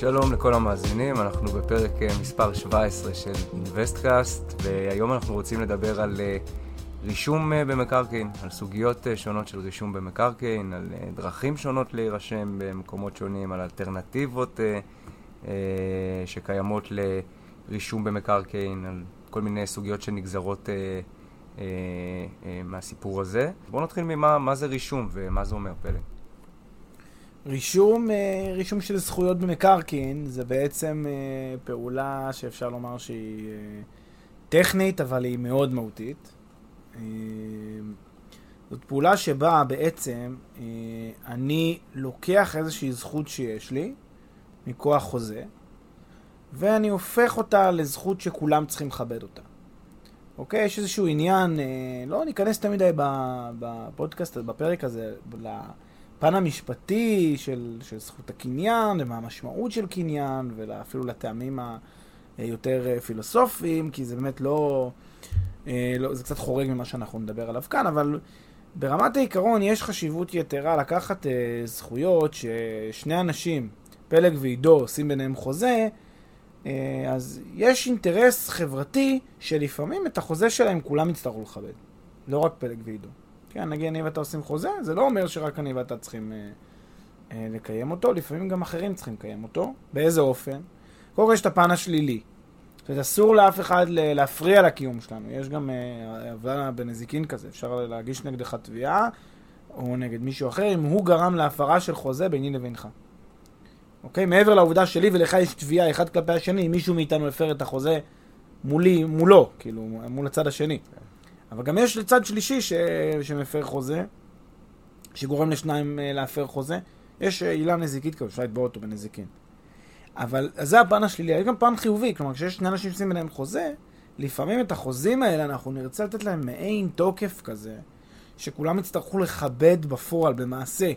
שלום לכל המאזינים, אנחנו בפרק אה, מספר 17 של אינוויסטקאסט, והיום אנחנו רוצים לדבר על אה, רישום אה, במקרקעין, על סוגיות שונות של רישום במקרקעין, על דרכים שונות להירשם במקומות שונים, על אלטרנטיבות שקיימות לרישום במקרקעין, על כל מיני סוגיות שנגזרות מהסיפור הזה. בואו נתחיל ממה זה רישום ומה זה אומר, פלג. רישום, אה, רישום של זכויות במקרקעין זה בעצם אה, פעולה שאפשר לומר שהיא אה, טכנית, אבל היא מאוד מהותית. זאת פעולה שבה בעצם אני לוקח איזושהי זכות שיש לי מכוח חוזה, ואני הופך אותה לזכות שכולם צריכים לכבד אותה. אוקיי? יש איזשהו עניין, לא ניכנס תמיד בפודקאסט, בפרק הזה, הפן המשפטי של, של זכות הקניין, ומה המשמעות של קניין, ואפילו לטעמים היותר אה, פילוסופיים, כי זה באמת לא, אה, לא... זה קצת חורג ממה שאנחנו נדבר עליו כאן, אבל ברמת העיקרון יש חשיבות יתרה לקחת אה, זכויות ששני אנשים, פלג ועידו, עושים ביניהם חוזה, אז יש אינטרס חברתי שלפעמים את החוזה שלהם כולם יצטרכו לכבד. לא רק פלג ועידו. כן, נגיד אני ואתה עושים חוזה, זה לא אומר שרק אני ואתה צריכים אה, אה, לקיים אותו, לפעמים גם אחרים צריכים לקיים אותו. באיזה אופן? קודם כל יש את הפן השלילי. זאת אומרת, אסור לאף אחד להפריע לקיום שלנו. יש גם אה, עבודה בנזיקין כזה, אפשר להגיש נגדך תביעה, או נגד מישהו אחר, אם הוא גרם להפרה של חוזה ביני לבינך. אוקיי? מעבר לעובדה שלי ולך יש תביעה אחד כלפי השני, אם מישהו מאיתנו הפר את החוזה מולי, מולו, כאילו, מול הצד השני. אבל גם יש לצד שלישי ש... שמפר חוזה, שגורם לשניים אה, להפר חוזה. יש אה, עילה נזיקית כזאת, אפשר לתבוע אותו בנזיקין. אבל זה הפן השלילי. יש גם פן חיובי, כלומר, כשיש שני אנשים שעושים ביניהם חוזה, לפעמים את החוזים האלה אנחנו נרצה לתת להם מעין תוקף כזה, שכולם יצטרכו לכבד בפועל, במעשה.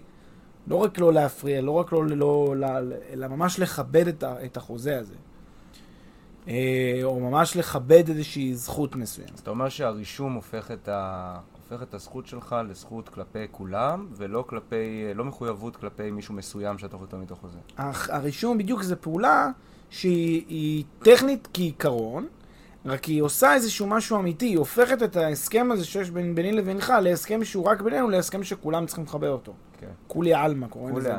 לא רק לא להפריע, לא רק לא, לא, לא אלא ממש לכבד את, ה, את החוזה הזה. אה, או ממש לכבד איזושהי זכות מסוימת. אז אתה אומר שהרישום הופך את, ה... הופך את הזכות שלך לזכות כלפי כולם, ולא כלפי, לא מחויבות כלפי מישהו מסוים שאתה חותם איתו חוזה. הרישום בדיוק זה פעולה שהיא טכנית כעיקרון, רק היא עושה איזשהו משהו אמיתי, היא הופכת את ההסכם הזה שיש בין, ביני לבינך להסכם שהוא רק בינינו, להסכם שכולם צריכים לכבד אותו. כן. כולי עלמא קוראים לזה.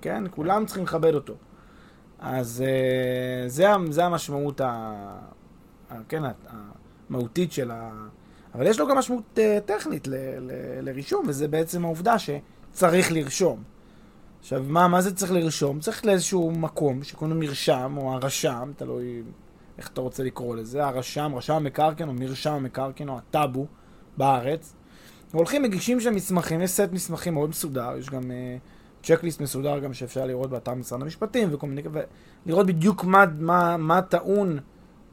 כן? כולם צריכים לכבד אותו. אז uh, זה, זה המשמעות ה, ה, כן, המהותית של ה... אבל יש לו גם משמעות uh, טכנית ל, ל, לרישום, וזה בעצם העובדה שצריך לרשום. עכשיו, מה, מה זה צריך לרשום? צריך לאיזשהו מקום שקוראים לו מרשם, או הרשם, תלוי איך אתה רוצה לקרוא לזה, הרשם, רשם המקרקעין, או מרשם המקרקעין, או הטאבו בארץ. והולכים, מגישים שם מסמכים, יש סט מסמכים מאוד מסודר, יש גם... Uh, צ'קליסט מסודר גם שאפשר לראות באתר משרד המשפטים וכל מיני, ולראות בדיוק מה, מה, מה טעון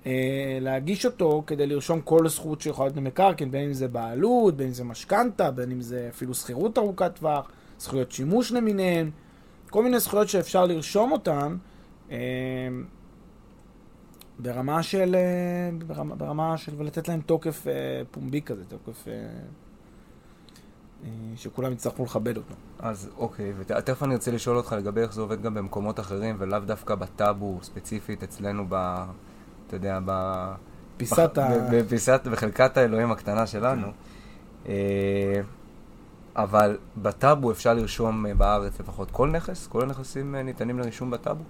אה, להגיש אותו כדי לרשום כל זכות שיכולה להיות במקרקעין, בין אם זה בעלות, בין אם זה משכנתה, בין אם זה אפילו שכירות ארוכת טווח, זכויות שימוש למיניהן, כל מיני זכויות שאפשר לרשום אותן אה, ברמה של, אה, ברמה, ברמה של, ולתת להם תוקף אה, פומבי כזה, תוקף... אה, שכולם יצטרכו לכבד אותו. אז אוקיי, ותכף אני רוצה לשאול אותך לגבי איך זה עובד גם במקומות אחרים, ולאו דווקא בטאבו ספציפית אצלנו ב... אתה יודע, ב... פיסת ה... בפיסת, בחלקת האלוהים הקטנה שלנו. כן. אבל בטאבו אפשר לרשום אה, בארץ לפחות כל נכס? כל הנכסים ניתנים לרישום בטאבו?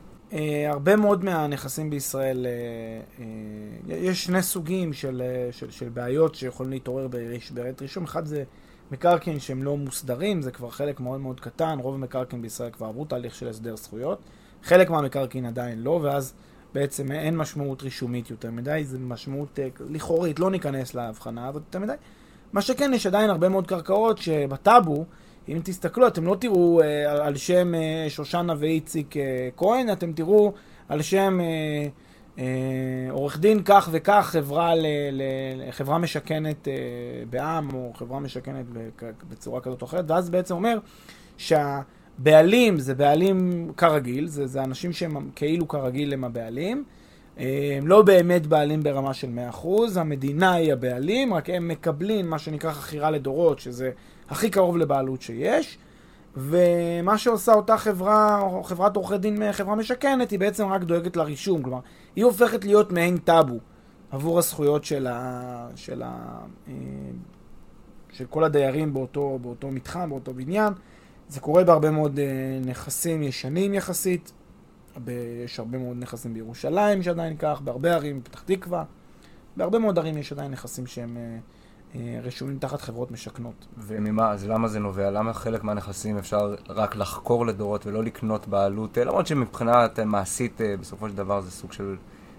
הרבה מאוד מהנכסים בישראל, יש שני סוגים של, של, של בעיות שיכולים להתעורר בעת רישום. אחד זה מקרקעין שהם לא מוסדרים, זה כבר חלק מאוד מאוד קטן, רוב המקרקעין בישראל כבר עברו תהליך של הסדר זכויות. חלק מהמקרקעין עדיין לא, ואז בעצם אין משמעות רישומית יותר מדי, זה משמעות אה, לכאורית, לא ניכנס להבחנה הזאת יותר מדי. מה שכן, יש עדיין הרבה מאוד קרקעות שבטאבו, אם תסתכלו, אתם לא תראו אה, על שם אה, שושנה ואיציק כהן, אתם תראו על שם עורך דין כך וכך, חברה, ל, ל, חברה משכנת אה, בעם, או חברה משכנת בצורה כזאת או אחרת, ואז בעצם אומר שהבעלים זה בעלים כרגיל, זה, זה אנשים שהם כאילו כרגיל הם הבעלים. הם לא באמת בעלים ברמה של 100%, המדינה היא הבעלים, רק הם מקבלים מה שנקרא חכירה לדורות, שזה הכי קרוב לבעלות שיש, ומה שעושה אותה חברה, או חברת עורכי דין, חברה משכנת, היא בעצם רק דואגת לרישום, כלומר, היא הופכת להיות מעין טאבו עבור הזכויות של, ה, של, ה, אה, של כל הדיירים באותו, באותו מתחם, באותו בניין. זה קורה בהרבה מאוד אה, נכסים ישנים יחסית, יש הרבה מאוד נכסים בירושלים שעדיין כך, בהרבה ערים, בפתח תקווה, בהרבה מאוד ערים יש עדיין נכסים שהם אה, רשומים תחת חברות משכנות. וממה, אז למה זה נובע? למה חלק מהנכסים אפשר רק לחקור לדורות ולא לקנות בעלות? אה, למרות שמבחינת מעשית, בסופו של דבר זה סוג של...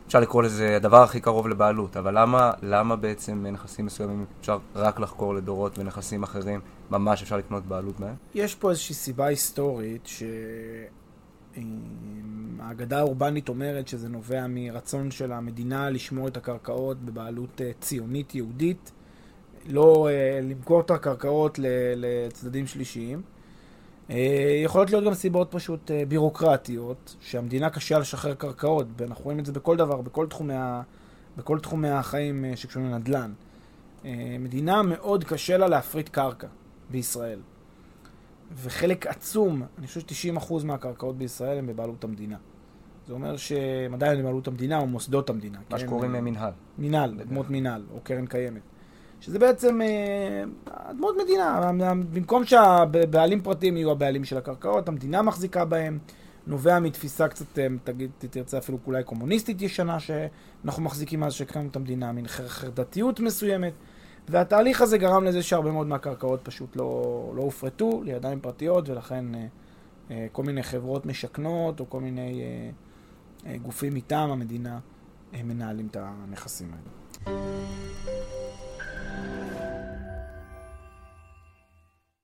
אפשר לקרוא לזה הדבר הכי קרוב לבעלות, אבל למה, למה בעצם נכסים מסוימים אפשר רק לחקור לדורות ונכסים אחרים ממש אפשר לקנות בעלות מהם? יש פה איזושהי סיבה היסטורית ש... האגדה האורבנית אומרת שזה נובע מרצון של המדינה לשמור את הקרקעות בבעלות אה, ציונית יהודית, לא אה, למכור את הקרקעות לצדדים שלישיים. אה, יכולות להיות גם סיבות פשוט בירוקרטיות, שהמדינה קשה לשחרר קרקעות, ואנחנו רואים את זה בכל דבר, בכל תחומי, ה... בכל תחומי החיים שקשורים לנדל"ן. מדינה מאוד קשה לה להפריט קרקע בישראל. וחלק עצום, אני חושב ש-90% מהקרקעות בישראל הם בבעלות המדינה. זה אומר שהם עדיין בבעלות המדינה או מוסדות המדינה. מה כן? שקוראים מינהל. מינהל, אדמות מינהל, או קרן קיימת. שזה בעצם אה, אדמות מדינה. במקום שהבעלים פרטיים יהיו הבעלים של הקרקעות, המדינה מחזיקה בהם. נובע מתפיסה קצת, אה, תגיד, תרצה אפילו אולי קומוניסטית ישנה, שאנחנו מחזיקים מאז שהקמנו את המדינה, מין חרדתיות מסוימת. והתהליך הזה גרם לזה שהרבה מאוד מהקרקעות פשוט לא, לא הופרטו לידיים פרטיות, ולכן אה, אה, כל מיני חברות משכנות, או כל מיני אה, אה, גופים מטעם המדינה אה, מנהלים את הנכסים האלה.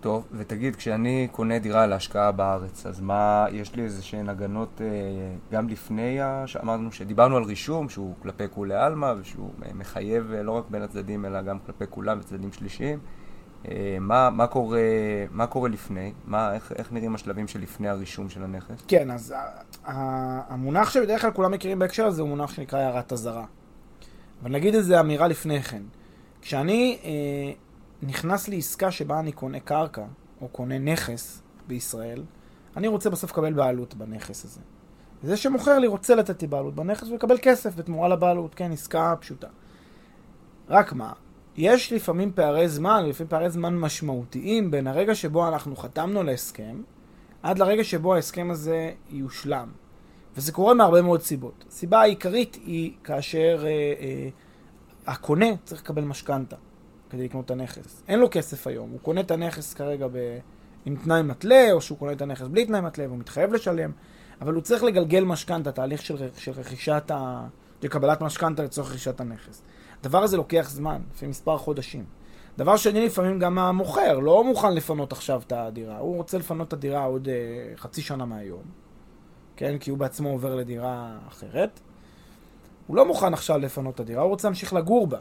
טוב, ותגיד, כשאני קונה דירה להשקעה בארץ, אז מה, יש לי איזה שהן הגנות אה, גם לפני, שאמרנו שדיברנו על רישום, שהוא כלפי כולי עלמא, ושהוא מחייב אה, לא רק בין הצדדים, אלא גם כלפי כולם וצדדים שלישיים. אה, מה, מה, קורה, מה קורה לפני? מה, איך, איך נראים השלבים שלפני הרישום של הנכס? כן, אז המונח שבדרך כלל כולם מכירים בהקשר הזה הוא מונח שנקרא הערת אזהרה. אבל נגיד איזה אמירה לפני כן. כשאני אה, נכנס לעסקה שבה אני קונה קרקע, או קונה נכס בישראל, אני רוצה בסוף לקבל בעלות בנכס הזה. זה שמוכר לי רוצה לתת לי בעלות בנכס ולקבל כסף בתמורה לבעלות, כן, עסקה פשוטה. רק מה, יש לפעמים פערי זמן, לפעמים פערי זמן משמעותיים בין הרגע שבו אנחנו חתמנו להסכם, עד לרגע שבו ההסכם הזה יושלם. וזה קורה מהרבה מאוד סיבות. הסיבה העיקרית היא כאשר אה, אה, הקונה צריך לקבל משכנתה כדי לקנות את הנכס. אין לו כסף היום, הוא קונה את הנכס כרגע ב... עם תנאי מתלה, או שהוא קונה את הנכס בלי תנאי מתלה והוא מתחייב לשלם, אבל הוא צריך לגלגל משכנתה, תהליך של, של רכישת ה... של קבלת משכנתה לצורך רכישת הנכס. הדבר הזה לוקח זמן, לפעמים מספר חודשים. דבר שני, לפעמים גם המוכר לא מוכן לפנות עכשיו את הדירה, הוא רוצה לפנות את הדירה עוד אה, חצי שנה מהיום, כן? כי הוא בעצמו עובר לדירה אחרת. הוא לא מוכן עכשיו לפנות את הדירה, הוא רוצה להמשיך לגור בה.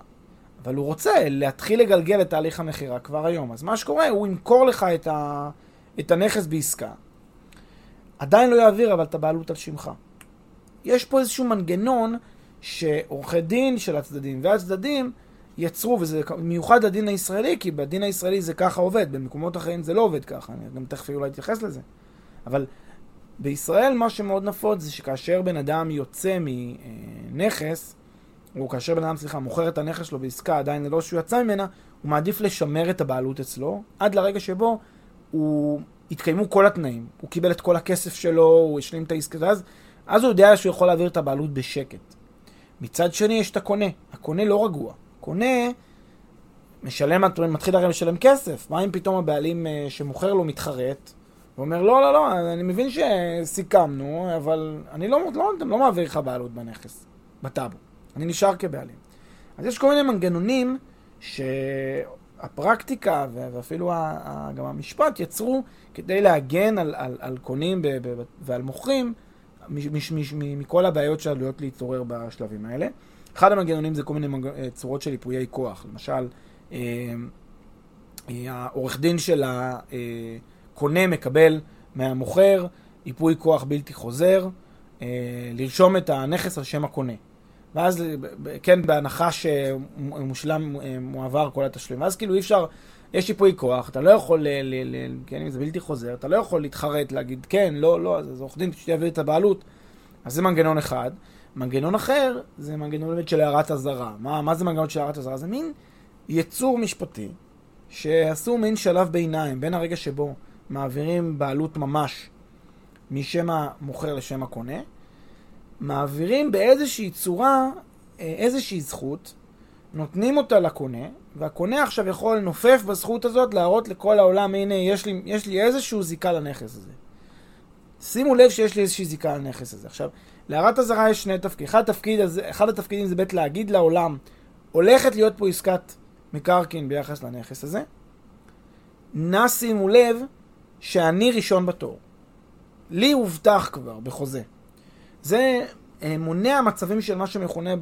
אבל הוא רוצה להתחיל לגלגל את תהליך המכירה כבר היום. אז מה שקורה, הוא ימכור לך את, ה... את הנכס בעסקה. עדיין לא יעביר אבל את הבעלות על שמך. יש פה איזשהו מנגנון שעורכי דין של הצדדים והצדדים יצרו, וזה מיוחד לדין הישראלי, כי בדין הישראלי זה ככה עובד, במקומות אחרים זה לא עובד ככה, אני גם תכף אולי אתייחס לזה. אבל בישראל מה שמאוד נפוץ זה שכאשר בן אדם יוצא מנכס, או כאשר בן אדם, סליחה, מוכר את הנכס שלו בעסקה עדיין ללא שהוא יצא ממנה, הוא מעדיף לשמר את הבעלות אצלו, עד לרגע שבו הוא התקיימו כל התנאים. הוא קיבל את כל הכסף שלו, הוא השלים את העסקה, אז, אז הוא יודע שהוא יכול להעביר את הבעלות בשקט. מצד שני יש את הקונה. הקונה לא רגוע. קונה משלם, מתחיל הרי לשלם כסף. מה אם פתאום הבעלים אה, שמוכר לו מתחרט, ואומר, לא, לא, לא, אני מבין שסיכמנו, אבל אני לא, לא, לא מעביר לך בעלות בנכס, בטאבו. אני נשאר כבעלים. אז יש כל מיני מנגנונים שהפרקטיקה ואפילו גם המשפט יצרו כדי להגן על, על, על קונים ועל מוכרים מכל הבעיות שעלויות להתעורר בשלבים האלה. אחד המנגנונים זה כל מיני צורות של ייפויי כוח. למשל, אה, אה, העורך דין של הקונה מקבל מהמוכר ייפוי כוח בלתי חוזר, אה, לרשום את הנכס על שם הקונה. ואז, כן, בהנחה שמושלם, מועבר כל התשלום. ואז כאילו אי אפשר, יש ייפוי כוח, אתה לא יכול, ל, ל, ל, כן, אם זה בלתי חוזר, אתה לא יכול להתחרט, להגיד כן, לא, לא, אז עורך דין שיעביר את הבעלות. אז זה מנגנון אחד. מנגנון אחר, זה מנגנון באמת של הערת אזהרה. מה, מה זה מנגנון של הערת אזהרה? זה מין יצור משפטי שעשו מין שלב ביניים בין הרגע שבו מעבירים בעלות ממש משם המוכר לשם הקונה, מעבירים באיזושהי צורה אה, איזושהי זכות, נותנים אותה לקונה, והקונה עכשיו יכול לנופף בזכות הזאת, להראות לכל העולם, הנה, יש לי, יש לי איזשהו זיקה לנכס הזה. שימו לב שיש לי איזושהי זיקה לנכס הזה. עכשיו, להערת אזהרה יש שני תפקידים. אחד, התפקיד אחד התפקידים זה בית להגיד לעולם, הולכת להיות פה עסקת מקרקעין ביחס לנכס הזה. נא שימו לב שאני ראשון בתור. לי הובטח כבר בחוזה. זה אה, מונע מצבים של מה שמכונה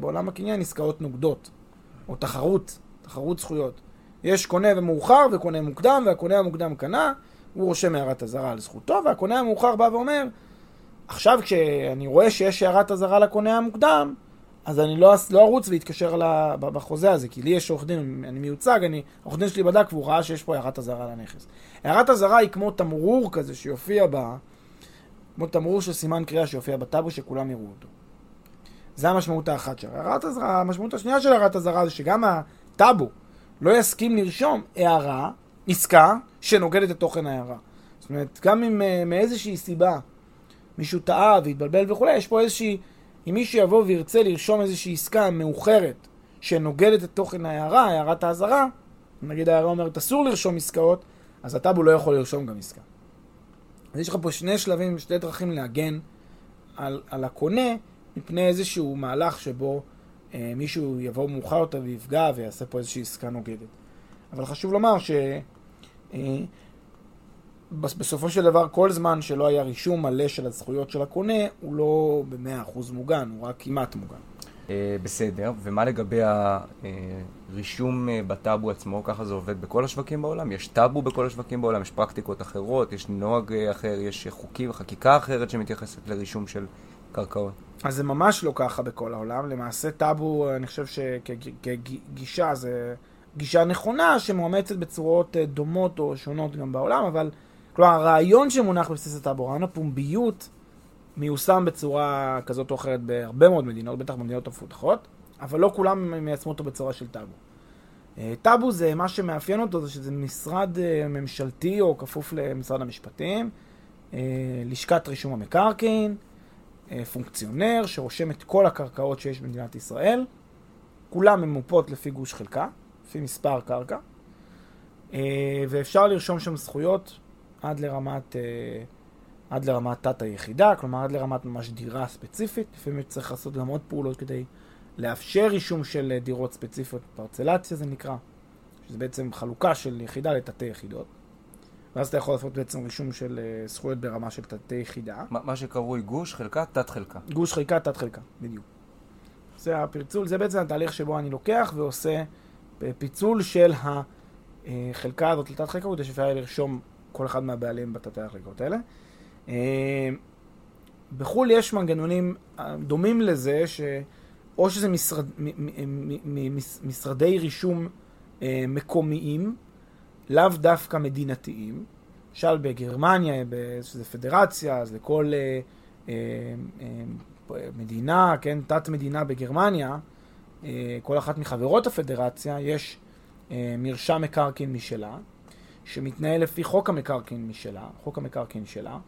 בעולם הקניין עסקאות נוגדות, או תחרות, תחרות זכויות. יש קונה ומאוחר וקונה מוקדם, והקונה המוקדם קנה, הוא רושם הערת אזהרה על זכותו, והקונה המאוחר בא ואומר, עכשיו כשאני רואה שיש הערת אזהרה לקונה המוקדם, אז אני לא, לא ארוץ ואתקשר בחוזה הזה, כי לי יש עורך דין, אני מיוצג, אני, עורך דין שלי בדק והוא ראה שיש פה הערת אזהרה לנכס. הערת אזהרה היא כמו תמרור כזה שיופיע ב... כמו תמרור של סימן קריאה שיופיע בטאבו שכולם יראו אותו. זה המשמעות האחת של הערת אזהרה. המשמעות השנייה של הערת אזהרה זה שגם הטאבו לא יסכים לרשום הערה, עסקה, שנוגדת את תוכן ההערה. זאת אומרת, גם אם אה, מאיזושהי סיבה מישהו טעה והתבלבל וכולי, יש פה איזושהי... אם מישהו יבוא וירצה לרשום איזושהי עסקה מאוחרת שנוגדת את תוכן ההערה, הערת האזהרה, נגיד ההערה אומרת אסור לרשום עסקאות, אז הטאבו לא יכול לרשום גם עסקה. אז יש לך פה שני שלבים, שתי דרכים להגן על, על הקונה מפני איזשהו מהלך שבו אה, מישהו יבוא מאוחר יותר ויפגע ויעשה פה איזושהי עסקה נוגדת. אבל חשוב לומר ש... אה, בסופו של דבר, כל זמן שלא היה רישום מלא של הזכויות של הקונה, הוא לא במאה אחוז מוגן, הוא רק כמעט מוגן. אה, בסדר, ומה לגבי הרישום אה, בטאבו עצמו? ככה זה עובד בכל השווקים בעולם? יש טאבו בכל השווקים בעולם? יש פרקטיקות אחרות? יש נוהג אחר? יש חוקים, חקיקה אחרת שמתייחסת לרישום של קרקעות? אז זה ממש לא ככה בכל העולם. למעשה טאבו, אני חושב שכגישה זה גישה נכונה שמואמצת בצורות אה, דומות או שונות גם בעולם, אבל כלומר הרעיון שמונח בבסיס הטאבו, רעיון הפומביות, מיושם בצורה כזאת או אחרת בהרבה מאוד מדינות, בטח במדינות המפותחות, אבל לא כולם מיישמו אותו בצורה של טאבו. אה, טאבו זה, מה שמאפיין אותו זה שזה משרד אה, ממשלתי או כפוף למשרד המשפטים, לשכת רישום המקרקעין, פונקציונר שרושם את כל הקרקעות שיש במדינת ישראל, כולם ממופות לפי גוש חלקה. לפי מספר קרקע, אה, ואפשר לרשום שם זכויות עד לרמת, אה, עד לרמת תת היחידה, כלומר עד לרמת ממש דירה ספציפית. לפעמים צריך לעשות גם עוד פעולות כדי לאפשר רישום של אה, דירות ספציפיות, פרצלציה זה נקרא, שזה בעצם חלוקה של יחידה לתתי יחידות. ואז אתה יכול לעשות בעצם רישום של זכויות ברמה של תתי יחידה. מה, מה שקרוי גוש, חלקה, תת חלקה. גוש, חלקה, תת חלקה, בדיוק. זה הפרצול, זה בעצם התהליך שבו אני לוקח ועושה פיצול של החלקה הזאת לתת חלקה, כדי שאפשר לרשום כל אחד מהבעלים בתתי החלקות האלה. אה, בחו"ל יש מנגנונים אה, דומים לזה, שאו שזה משרד, משרדי רישום אה, מקומיים, לאו דווקא מדינתיים. למשל בגרמניה, שזה פדרציה, אז לכל מדינה, כן, תת מדינה בגרמניה, אה, כל אחת מחברות הפדרציה, יש אה, מרשם מקרקעין משלה, שמתנהל לפי חוק המקרקעין משלה, חוק המקרקעין שלה,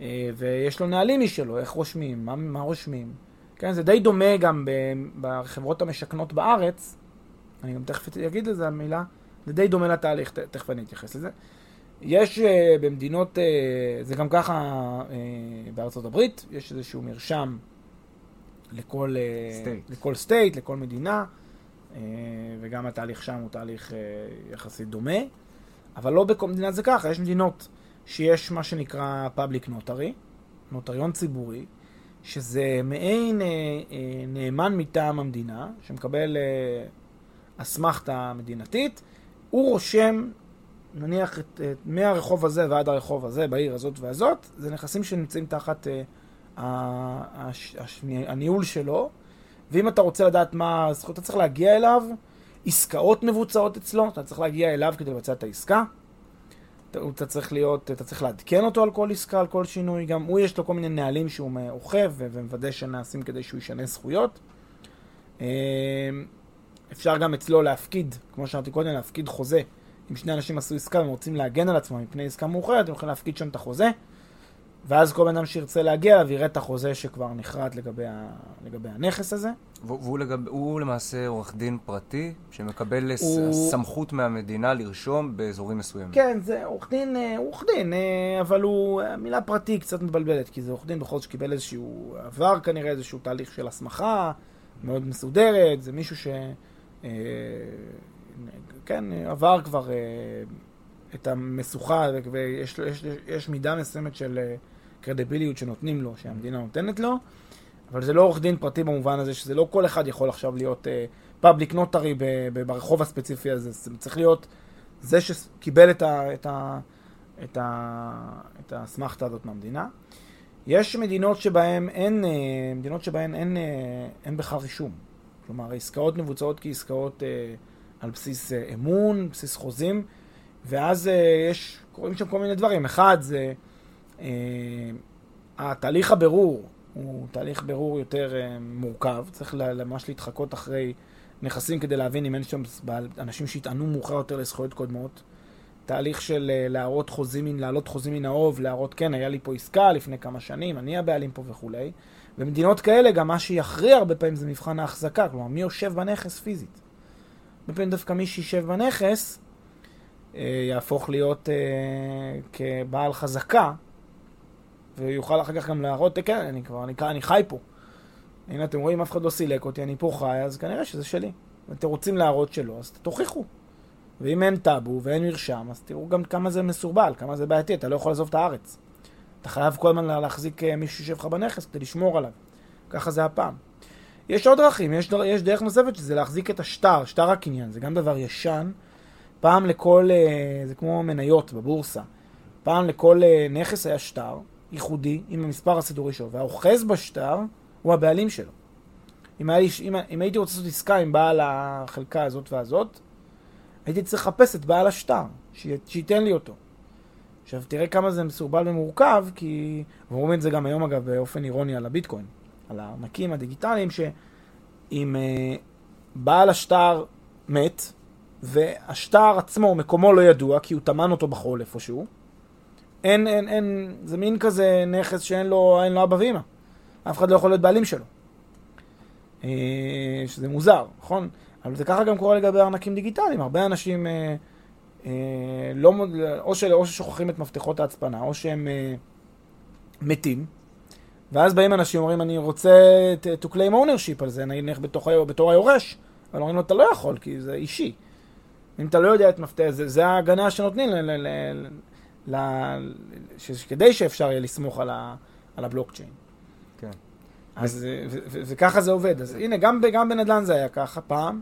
אה, ויש לו נהלים משלו, איך רושמים, מה, מה רושמים. כן, זה די דומה גם בחברות המשכנות בארץ, אני גם תכף אגיד לזה מילה, זה די דומה לתהליך, תכף אני אתייחס לזה. יש uh, במדינות, uh, זה גם ככה uh, בארצות הברית, יש איזשהו מרשם לכל, uh, לכל סטייט, לכל מדינה, uh, וגם התהליך שם הוא תהליך uh, יחסית דומה, אבל לא בכל מדינה זה ככה, יש מדינות שיש מה שנקרא public notary, נוטריון ציבורי, שזה מעין uh, uh, נאמן מטעם המדינה, שמקבל אסמכתה מדינתית, הוא רושם נניח את, את, מהרחוב הזה ועד הרחוב הזה, בעיר הזאת והזאת, זה נכסים שנמצאים תחת uh, הש, הש, הניהול שלו, ואם אתה רוצה לדעת מה הזכות, אתה צריך להגיע אליו, עסקאות מבוצעות אצלו, אתה צריך להגיע אליו כדי לבצע את העסקה. אתה צריך להיות, אתה צריך לעדכן אותו על כל עסקה, על כל שינוי, גם הוא יש לו כל מיני נהלים שהוא אוכף ומוודא שנעשים כדי שהוא ישנה זכויות. אה, אפשר גם אצלו להפקיד, כמו שאמרתי קודם, להפקיד חוזה אם שני אנשים עשו עסקה והם רוצים להגן על עצמם מפני עסקה מאוחרת, הם יכולים להפקיד שם את החוזה, ואז כל בן אדם שירצה להגיע אליו יראה את החוזה שכבר נחרט לגבי, ה... לגבי הנכס הזה. והוא לגב... למעשה עורך דין פרטי שמקבל הוא... סמכות מהמדינה לרשום באזורים מסוימים. כן, זה עורך דין, אה, עורך דין, אה, אבל הוא, המילה פרטי קצת מבלבלת, כי זה עורך דין בכל זאת שקיבל איזשהו, עבר כנראה איזשהו תהליך של הסמכה מאוד מסודרת, זה מישהו ש... אה, כן, עבר כבר אה, את המשוכה, ויש יש, יש מידה מסוימת של אה, קרדיביליות שנותנים לו, שהמדינה נותנת לו, אבל זה לא עורך דין פרטי במובן הזה שזה לא כל אחד יכול עכשיו להיות פאבליק uh, נוטרי ברחוב הספציפי הזה, זה צריך להיות זה שקיבל את, ה, את, ה, את, ה, את האסמכתה הזאת מהמדינה. יש מדינות שבהן אין, אה, מדינות שבהן אין, אה, אין בכלל רישום. כלומר, העסקאות מבוצעות כעסקאות... Uh, על בסיס uh, אמון, בסיס חוזים, ואז uh, יש, קורים שם כל מיני דברים. אחד זה uh, התהליך הבירור, הוא תהליך בירור יותר uh, מורכב, צריך ממש להתחקות אחרי נכסים כדי להבין אם אין שם אנשים שיטענו מאוחר יותר לזכויות קודמות. תהליך של uh, להראות חוזים, להעלות חוזים מן האוב, להראות כן, היה לי פה עסקה לפני כמה שנים, אני הבעלים פה וכולי. במדינות כאלה גם מה שיכריע הרבה פעמים זה מבחן ההחזקה, כלומר מי יושב בנכס פיזית. בפעמים דווקא מי שישב בנכס אה, יהפוך להיות אה, כבעל חזקה, ויוכל אחר כך גם להראות, כן, אני כבר, אני, אני חי פה. הנה, אתם רואים, אף אחד לא סילק אותי, אני פה חי, אז כנראה שזה שלי. אתם רוצים להראות שלא, אז תוכיחו. ואם אין טאבו ואין מרשם, אז תראו גם כמה זה מסורבל, כמה זה בעייתי, אתה לא יכול לעזוב את הארץ. אתה חייב כל הזמן להחזיק אה, מישהו שיושב לך בנכס כדי לשמור עליו. ככה זה הפעם. יש עוד דרכים, יש, דר, יש דרך נוספת שזה להחזיק את השטר, שטר הקניין, זה גם דבר ישן. פעם לכל, אה, זה כמו מניות בבורסה, פעם לכל אה, נכס היה שטר ייחודי עם המספר הסידורי שלו, והאוחז בשטר הוא הבעלים שלו. אם, היה, אם, אם הייתי רוצה לעשות עסקה עם בעל החלקה הזאת והזאת, הייתי צריך לחפש את בעל השטר, שייתן לי אותו. עכשיו תראה כמה זה מסורבל ומורכב, כי, ואומרים את זה גם היום אגב באופן אירוני על הביטקוין. על הארנקים הדיגיטליים, שאם uh, בעל השטר מת, והשטר עצמו, מקומו לא ידוע, כי הוא טמן אותו בחול איפשהו, אין, אין, אין, זה מין כזה נכס שאין לו, אין לו אבא ואמא. אף אחד לא יכול להיות בעלים שלו. Uh, שזה מוזר, נכון? אבל זה ככה גם קורה לגבי ארנקים דיגיטליים. הרבה אנשים אה, אה, לא, או, של, או ששוכחים את מפתחות ההצפנה, או שהם אה, מתים, ואז באים אנשים ואומרים, אני רוצה to claim ownership על זה, נניח בתור, בתור היורש, אבל אומרים לו, אתה לא יכול, כי זה אישי. אם אתה לא יודע את מפתח, זה, זה ההגנה שנותנים ל, ל, ל, ל, ש, כדי שאפשר יהיה לסמוך על, ה, על הבלוקצ'יין. כן. אז וככה זה עובד. אז הנה, גם, גם בנדל"ן זה היה ככה פעם,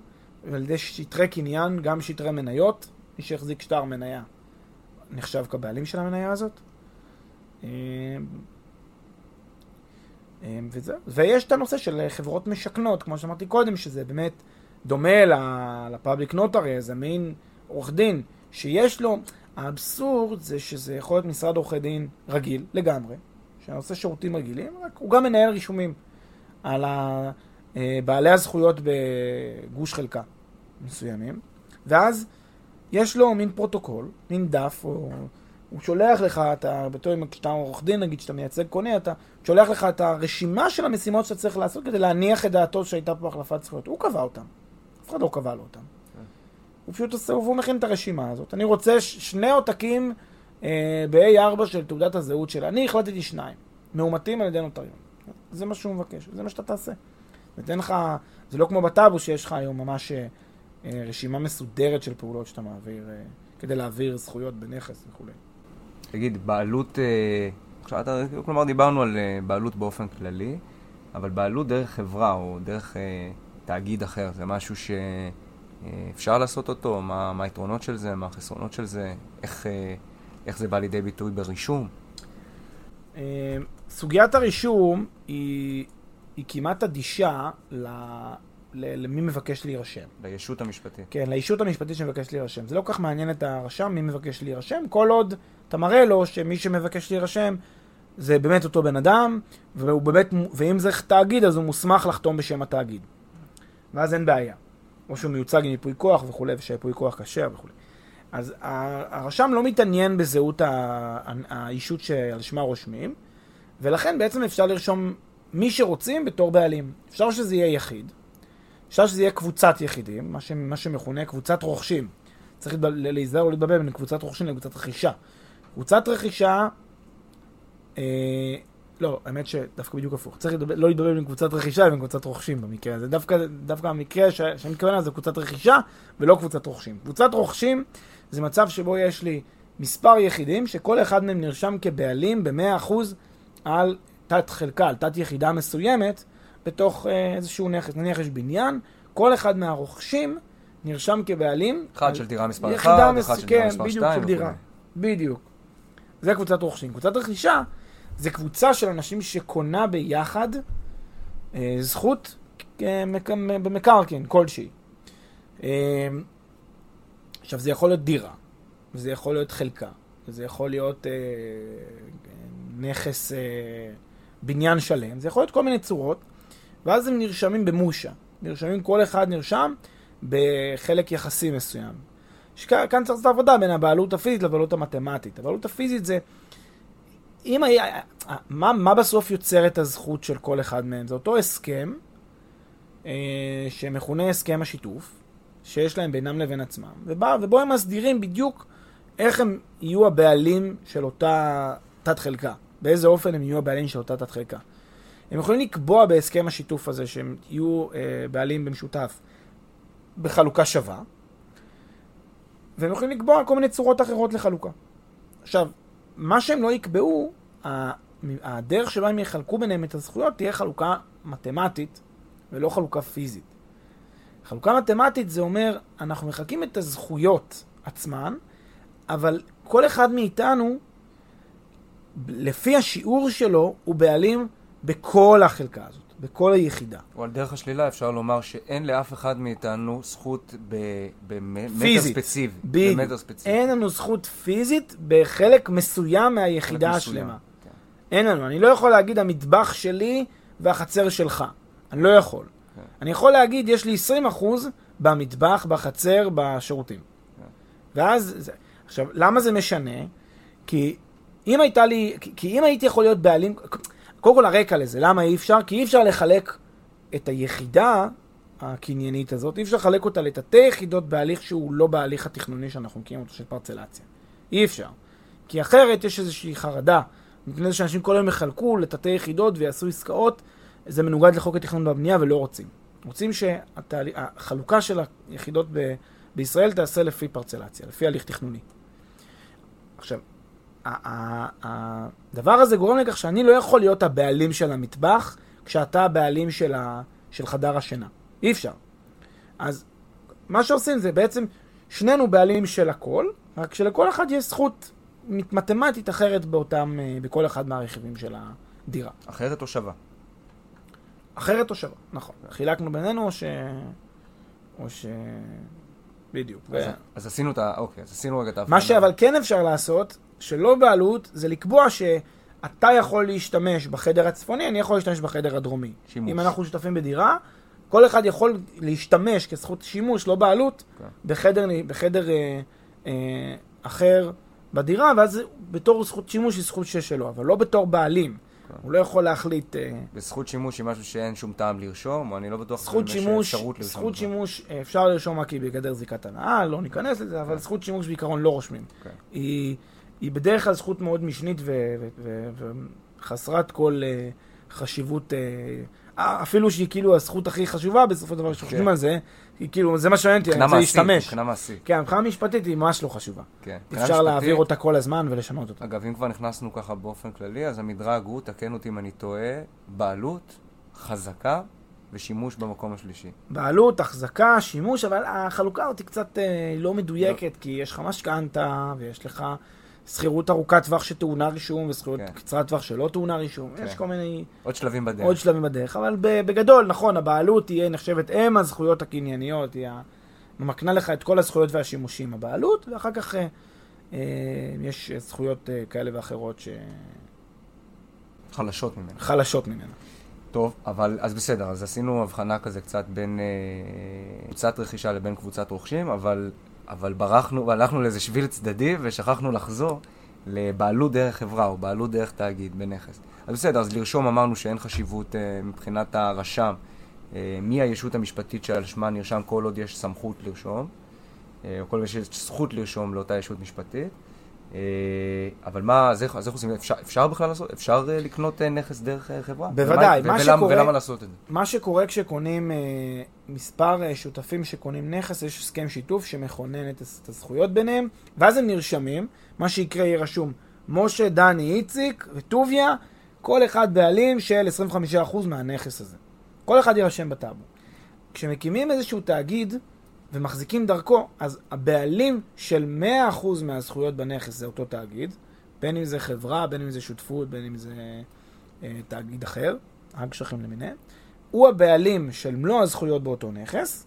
ועל ידי שטרי קניין, גם שטרי מניות, מי שהחזיק שטר מניה נחשב כבעלים של המניה הזאת. אה, אמ, וזה, ויש את הנושא של חברות משכנות, כמו שאמרתי קודם, שזה באמת דומה ל public notary, איזה מין עורך דין, שיש לו, האבסורד זה שזה יכול להיות משרד עורכי דין רגיל לגמרי, שעושה שירותים רגילים, רק הוא גם מנהל רישומים על אה, בעלי הזכויות בגוש חלקה מסוימים, ואז יש לו מין פרוטוקול, מין דף, או... הוא שולח לך, אתה, בתור כשאתה עורך דין, נגיד, שאתה מייצג קונה, אתה שולח לך את הרשימה של המשימות שאתה צריך לעשות כדי להניח את דעתו שהייתה פה החלפת זכויות. הוא קבע אותם. אף אחד לא קבע לו אותם. הוא פשוט עושה, והוא מכין את הרשימה הזאת. אני רוצה ש- שני עותקים אה, ב-A4 של תעודת הזהות שלה. אני החלטתי שניים, מאומתים על ידי נוטריון. זה מה שהוא מבקש, זה מה שאתה תעשה. נותן לך, זה לא כמו בטאבו שיש לך היום ממש אה, אה, רשימה מסודרת של פעולות שאתה מעביר, אה, כדי להעביר זכויות בנכס וכולי. תגיד, בעלות, אה, כלומר דיברנו על אה, בעלות באופן כללי, אבל בעלות דרך חברה או דרך אה, תאגיד אחר, זה משהו שאפשר לעשות אותו? מה, מה היתרונות של זה? מה החסרונות של זה? איך, אה, איך זה בא לידי ביטוי ברישום? אה, סוגיית הרישום היא, היא כמעט אדישה ל, ל, למי מבקש להירשם. לישות המשפטית. כן, לישות המשפטית שמבקש להירשם. זה לא כל כך מעניין את הרשם מי מבקש להירשם, כל עוד אתה מראה לו שמי שמבקש להירשם זה באמת אותו בן אדם, והוא באמת, ואם זה תאגיד אז הוא מוסמך לחתום בשם התאגיד. ואז אין בעיה. או שהוא מיוצג עם ייפוי כוח וכולי, ושהייפוי כוח כשר וכולי. אז הרשם לא מתעניין בזהות האישות שעל שמה רושמים, ולכן בעצם אפשר לרשום מי שרוצים בתור בעלים. אפשר שזה יהיה יחיד, אפשר שזה יהיה קבוצת יחידים, מה, ש, מה שמכונה קבוצת רוכשים. צריך להיזהר או להתבלבל בין קבוצת רוכשים לקבוצת רכישה. קבוצת רכישה, אה, לא, האמת שדווקא בדיוק הפוך. צריך להתבלבל, לא להתבלבל בין קבוצת רכישה לבין קבוצת רוכשים במקרה הזה. דווקא, דווקא המקרה ש, שאני מתכוון אליו זה קבוצת רכישה ולא קבוצת רוכשים. קבוצת רוכשים זה מצב שבו יש לי מספר יחידים שכל אחד מהם נרשם כבעלים ב-100% על תת חלקה, על תת יחידה מסוימת בתוך אה, איזשהו נכס. נניח יש בניין, כל אחד מהרוכשים נרשם כבעלים. אחד של דירה מספר יחידה 1, מס- אחד של כן, דירה מספר בדיוק, 2 של דירה. בדיוק. זה קבוצת רוכשים. קבוצת רכישה זה קבוצה של אנשים שקונה ביחד אה, זכות אה, מק- במקרקעין כלשהי. אה, עכשיו, זה יכול להיות דירה, וזה יכול להיות חלקה, וזה יכול להיות אה, נכס, אה, בניין שלם, זה יכול להיות כל מיני צורות, ואז הם נרשמים במושה. נרשמים, כל אחד נרשם בחלק יחסי מסוים. שכאן כאן צריך לעשות עבודה בין הבעלות הפיזית לבעלות המתמטית. הבעלות הפיזית זה... אם היה... מה, מה בסוף יוצר את הזכות של כל אחד מהם? זה אותו הסכם, אה, שמכונה הסכם השיתוף, שיש להם בינם לבין עצמם, ובא, ובו הם מסדירים בדיוק איך הם יהיו הבעלים של אותה תת-חלקה. באיזה אופן הם יהיו הבעלים של אותה תת-חלקה. הם יכולים לקבוע בהסכם השיתוף הזה שהם יהיו אה, בעלים במשותף בחלוקה שווה, והם יכולים לקבוע כל מיני צורות אחרות לחלוקה. עכשיו, מה שהם לא יקבעו, הדרך שבה הם יחלקו ביניהם את הזכויות תהיה חלוקה מתמטית ולא חלוקה פיזית. חלוקה מתמטית זה אומר, אנחנו מחלקים את הזכויות עצמן, אבל כל אחד מאיתנו, לפי השיעור שלו, הוא בעלים בכל החלקה הזאת, בכל היחידה. או על דרך השלילה אפשר לומר שאין לאף אחד מאיתנו זכות במטר. בדיוק. במטר ספציבי. אין לנו זכות פיזית בחלק מסוים מהיחידה. השלמה. כן. אין לנו. אני לא יכול להגיד המטבח שלי והחצר שלך. אני לא יכול. כן. אני יכול להגיד, יש לי 20% במטבח, בחצר, בשירותים. ואז, זה- עכשיו, למה זה משנה? כי אם הייתה לי, כי אם הייתי יכול להיות בעלים, קודם כל הרקע לזה, למה אי אפשר? כי אי אפשר לחלק את היחידה הקניינית הזאת, אי אפשר לחלק אותה לתתי יחידות בהליך שהוא לא בהליך התכנוני שאנחנו מכירים אותו של פרצלציה. אי אפשר. כי אחרת יש איזושהי חרדה, מפני זה שאנשים כל היום יחלקו לתתי יחידות ויעשו עסקאות, זה מנוגד לחוק התכנון והבנייה ולא רוצים. רוצים שהחלוקה של היחידות ב... בישראל תעשה לפי פרצלציה, לפי הליך תכנוני. עכשיו, הדבר הזה גורם לכך שאני לא יכול להיות הבעלים של המטבח כשאתה הבעלים של, ה, של חדר השינה. אי אפשר. אז מה שעושים זה בעצם שנינו בעלים של הכל, רק שלכל אחד יש זכות מתמטית אחרת באותם, אה, בכל אחד מהרכיבים של הדירה. אחרת או שווה. אחרת או שווה, נכון. חילקנו בינינו או ש... או ש... בדיוק. אז, אז עשינו את ה... אוקיי, אז עשינו רגע את ההבחנה. מה שאבל כן אפשר לעשות, שלא בעלות, זה לקבוע שאתה יכול להשתמש בחדר הצפוני, אני יכול להשתמש בחדר הדרומי. שימוש. אם אנחנו שותפים בדירה, כל אחד יכול להשתמש כזכות שימוש, לא בעלות, כן. בחדר, בחדר אה, אה, אחר בדירה, ואז בתור זכות שימוש היא זכות שיש שלו, אבל לא בתור בעלים. כן. הוא לא יכול להחליט... אה, וזכות שימוש היא משהו שאין שום טעם לרשום, או אני לא בטוח זכות אם יש שימוש, אפשרות לרשום. זכות. שימוש, אה, אפשר לרשום רק היא בגדר זיקת הנאה, לא ניכנס לזה, אבל כן. זכות שימוש בעיקרון לא רושמים. כן. היא, היא בדרך כלל זכות מאוד משנית וחסרת כל אה, חשיבות, אה, אפילו שהיא כאילו הזכות הכי חשובה בסופו של דבר, כשחושבים כן. על זה, היא כאילו, זה מה שמעניין אותי, אני רוצה להשתמש. מבחינה מעשית. כן, מבחינה משפטית היא ממש לא חשובה. כן. אפשר להעביר אותה כל הזמן ולשנות אותה. אגב, אם כבר נכנסנו ככה באופן כללי, אז המדרג הוא, תקן אותי אם אני טועה, בעלות, חזקה ושימוש במקום השלישי. בעלות, החזקה, שימוש, אבל החלוקה הזאת היא קצת אה, לא מדויקת, כי יש לך משכנתה, ויש לך שכירות ארוכת טווח שטעונה רישום, ושכירות כן. קצרת טווח שלא טעונה רישום. כן. יש כל מיני עוד שלבים בדרך. עוד שלבים בדרך, אבל בגדול, נכון, הבעלות תהיה נחשבת אם הזכויות הקנייניות, היא מקנה לך את כל הזכויות והשימושים, הבעלות, ואחר כך אה, אה, יש זכויות אה, כאלה ואחרות חלשות ממנו. שחלשות ממנה. טוב, אבל אז בסדר, אז עשינו הבחנה כזה קצת בין אה, קבוצת רכישה לבין קבוצת רוכשים, אבל, אבל ברחנו והלכנו לאיזה שביל צדדי ושכחנו לחזור לבעלות דרך חברה או בעלות דרך תאגיד בנכס. אז בסדר, אז לרשום אמרנו שאין חשיבות אה, מבחינת הרשם, אה, מי הישות המשפטית שעל שמה נרשם כל עוד יש סמכות לרשום, אה, או כל עוד יש זכות לרשום לאותה ישות משפטית. אה, אבל מה, אז איך, אז איך עושים, אפשר, אפשר בכלל לעשות, אפשר אה, לקנות אה, נכס דרך חברה? בוודאי, ומה, מה ולמה, שקורה- ולמה לעשות את זה? מה שקורה כשקונים אה, מספר אה, שותפים שקונים נכס, יש הסכם שיתוף שמכונן את, את הזכויות ביניהם, ואז הם נרשמים, מה שיקרה יהיה רשום משה, דני, איציק וטוביה, כל אחד בעלים של 25% מהנכס הזה. כל אחד יירשם בטאבו. כשמקימים איזשהו תאגיד ומחזיקים דרכו, אז הבעלים של 100% מהזכויות בנכס זה אותו תאגיד, בין אם זה חברה, בין אם זה שותפות, בין אם זה אה, תאגיד אחר, אג"שכים למיניהם. הוא הבעלים של מלוא הזכויות באותו נכס,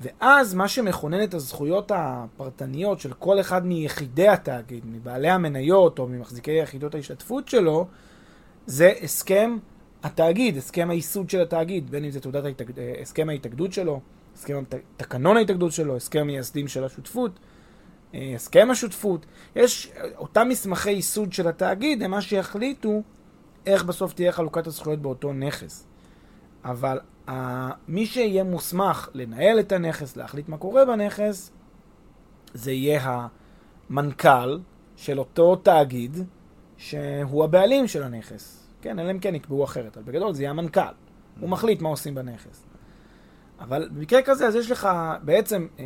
ואז מה שמכונן את הזכויות הפרטניות של כל אחד מיחידי התאגיד, מבעלי המניות או ממחזיקי יחידות ההשתתפות שלו, זה הסכם התאגיד, הסכם הייסוד של התאגיד, בין אם זה תעודת ההתאג... אה, הסכם ההתאגדות שלו, הסכם תקנון ההתאגדות שלו, הסכם מייסדים של השותפות, אה, הסכם השותפות. יש אותם מסמכי ייסוד של התאגיד, הם מה שיחליטו איך בסוף תהיה חלוקת הזכויות באותו נכס. אבל uh, מי שיהיה מוסמך לנהל את הנכס, להחליט מה קורה בנכס, זה יהיה המנכ"ל של אותו תאגיד, שהוא הבעלים של הנכס. כן, אלא אם כן יקבעו אחרת, אבל בגדול זה יהיה המנכ"ל. הוא מחליט מה עושים בנכס. אבל במקרה כזה, אז יש לך בעצם אה,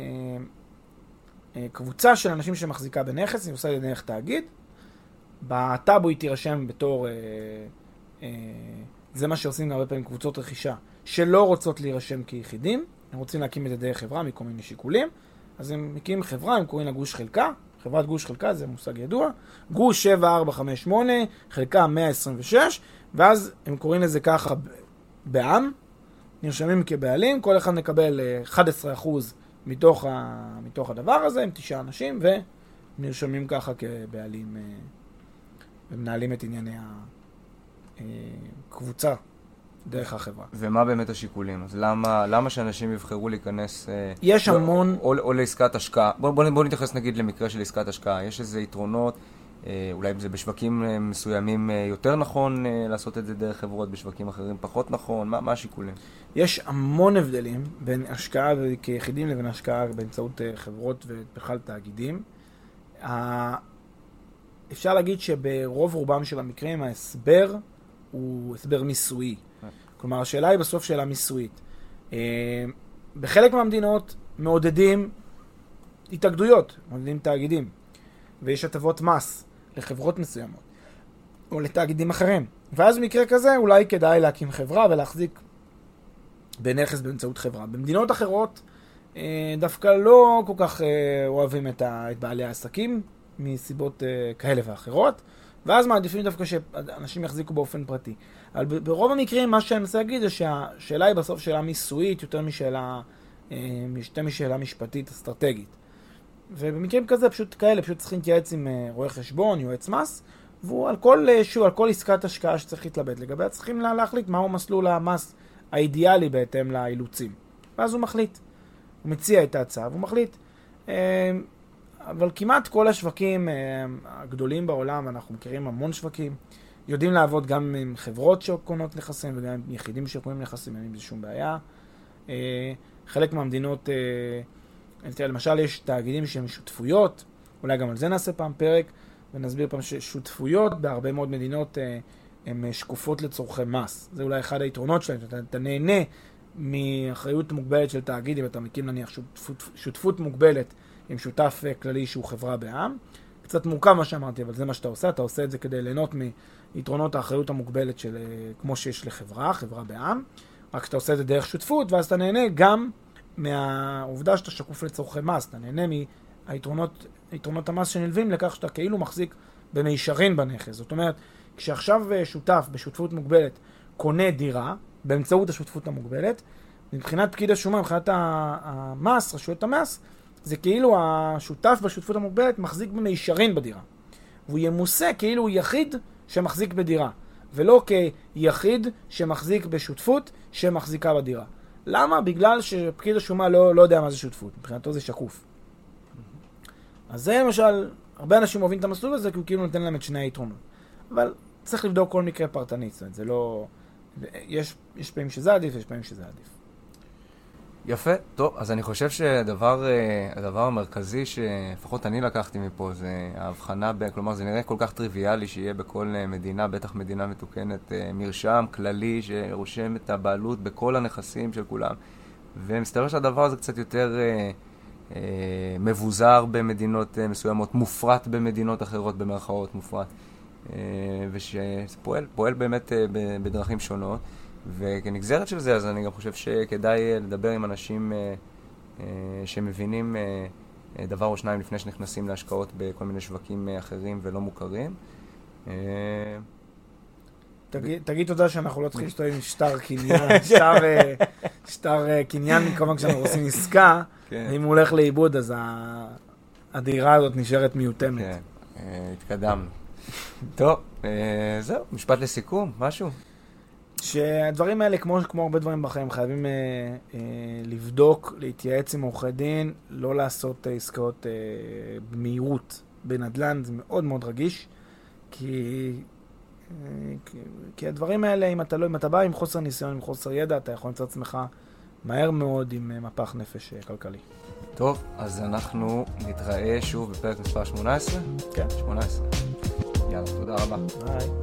אה, קבוצה של אנשים שמחזיקה בנכס, היא עושה את זה דרך תאגיד. בטאבו היא תירשם בתור... אה, אה, זה מה שעושים הרבה פעמים קבוצות רכישה, שלא רוצות להירשם כיחידים, הם רוצים להקים את זה דרך חברה מכל מיני שיקולים, אז הם מקימים חברה, הם קוראים לה גוש חלקה, חברת גוש חלקה זה מושג ידוע, גוש 7458, חלקה 126, ואז הם קוראים לזה ככה בעם, נרשמים כבעלים, כל אחד מקבל אה, 11% מתוך, ה, מתוך הדבר הזה, עם תשעה אנשים, ונרשמים ככה כבעלים אה, ומנהלים את ענייני הקבוצה דרך החברה. ומה באמת השיקולים? אז למה, למה שאנשים יבחרו להיכנס... אה, יש לא, המון... או, או לעסקת השקעה. בוא, בוא, בוא נתייחס נגיד למקרה של עסקת השקעה. יש איזה יתרונות, אה, אולי זה בשווקים אה, מסוימים אה, יותר נכון אה, לעשות את זה דרך חברות, בשווקים אחרים פחות נכון? מה, מה השיקולים? יש המון הבדלים בין השקעה כיחידים לבין השקעה באמצעות אה, חברות ובכלל תאגידים. אפשר להגיד שברוב רובם של המקרים ההסבר הוא הסבר מיסויי. כלומר, השאלה היא בסוף שאלה מיסויית. אה, בחלק מהמדינות מעודדים התאגדויות, מעודדים תאגידים, ויש הטבות מס לחברות מסוימות, או לתאגידים אחרים. ואז במקרה כזה אולי כדאי להקים חברה ולהחזיק בנכס באמצעות חברה. במדינות אחרות אה, דווקא לא כל כך אה, אוהבים את, בעלי העסקים, מסיבות אה, כאלה ואחרות, ואז מעדיפים דווקא שאנשים יחזיקו באופן פרטי. אבל ברוב המקרים מה שאני מנסה להגיד זה שהשאלה היא בסוף שאלה מיסויית יותר משאלה, משאלה משפטית אסטרטגית. ובמקרים כזה פשוט כאלה, פשוט צריכים להתייעץ עם אה, רואה חשבון, יועץ מס, והוא על כל, אה, שהוא, על כל עסקת השקעה שצריך להתלבט לגביה, צריכים לה- להחליט מהו מסלול המס האידיאלי בהתאם לאילוצים. ואז הוא מחליט. הוא מציע את ההצעה והוא מחליט. אה, אבל כמעט כל השווקים הגדולים בעולם, אנחנו מכירים המון שווקים, יודעים לעבוד גם עם חברות שקונות נכסים וגם עם יחידים שקונים נכסים, אין עם זה שום בעיה. חלק מהמדינות, למשל יש תאגידים שהם שותפויות, אולי גם על זה נעשה פעם פרק, ונסביר פעם ששותפויות בהרבה מאוד מדינות הן שקופות לצורכי מס. זה אולי אחד היתרונות שלהם, שאתה אתה נהנה מאחריות מוגבלת של תאגיד, אם אתה מקים נניח שותפות, שותפות מוגבלת עם שותף אה, כללי שהוא חברה בעם. קצת מורכב מה שאמרתי, אבל זה מה שאתה עושה, אתה עושה את זה כדי ליהנות מיתרונות האחריות המוגבלת של, אה, כמו שיש לחברה, חברה בעם, רק שאתה עושה את זה דרך שותפות, ואז אתה נהנה גם מהעובדה שאתה שקוף לצורכי מס, אתה נהנה מהיתרונות המס שנלווים לכך שאתה כאילו מחזיק במישרין בנכס. זאת אומרת, כשעכשיו אה, שותף בשותפות מוגבלת קונה דירה, באמצעות השותפות המוגבלת. מבחינת פקיד השומה, מבחינת המס, רשויות המס, זה כאילו השותף בשותפות המוגבלת מחזיק במישרין בדירה. והוא ימוסה כאילו הוא יחיד שמחזיק בדירה, ולא כיחיד שמחזיק בשותפות שמחזיקה בדירה. למה? בגלל שפקיד השומה לא, לא יודע מה זה שותפות, מבחינתו זה שקוף. אז זה למשל, הרבה אנשים אוהבים את המסלול הזה כי הוא כאילו נותן להם את שני היתרונות. אבל צריך לבדוק כל מקרה פרטנית, זאת אומרת, זה לא... יש, יש פעמים שזה עדיף, יש פעמים שזה עדיף. יפה, טוב, אז אני חושב שהדבר אה, המרכזי שלפחות אני לקחתי מפה זה ההבחנה, ב, כלומר זה נראה כל כך טריוויאלי שיהיה בכל אה, מדינה, בטח מדינה מתוקנת, אה, מרשם כללי שרושם את הבעלות בכל הנכסים של כולם. ומסתבר שהדבר הזה קצת יותר מבוזר במדינות מסוימות, מופרט במדינות אחרות, במרכאות מופרט. ושפועל באמת בדרכים שונות. וכנגזרת של זה, אז אני גם חושב שכדאי אה, לדבר עם אנשים שמבינים דבר או שניים לפני שנכנסים להשקעות בכל מיני שווקים אחרים ולא מוכרים. תגיד, תגיד תודה שאנחנו לא צריכים להשתמש עם שטר קניין, שטר, שטר קניין, כמובן כשאנחנו עושים עסקה, כן. אם הוא הולך לאיבוד אז הדירה הזאת נשארת מיותמת. כן, התקדמנו. טוב, אה, זהו, משפט לסיכום, משהו. שהדברים האלה, כמו, כמו הרבה דברים בחיים, חייבים אה, אה, לבדוק, להתייעץ עם עורכי דין, לא לעשות אה, עסקאות אה, במהירות בנדל"ן, זה מאוד מאוד רגיש, כי, אה, כי, כי הדברים האלה, אם אתה, לא, אם אתה בא עם חוסר ניסיון, עם חוסר ידע, אתה יכול למצוא עצמך מהר מאוד עם אה, מפח נפש אה, כלכלי. טוב, אז אנחנו נתראה שוב בפרק מספר 18? כן. 18. יאללה, תודה רבה. ביי.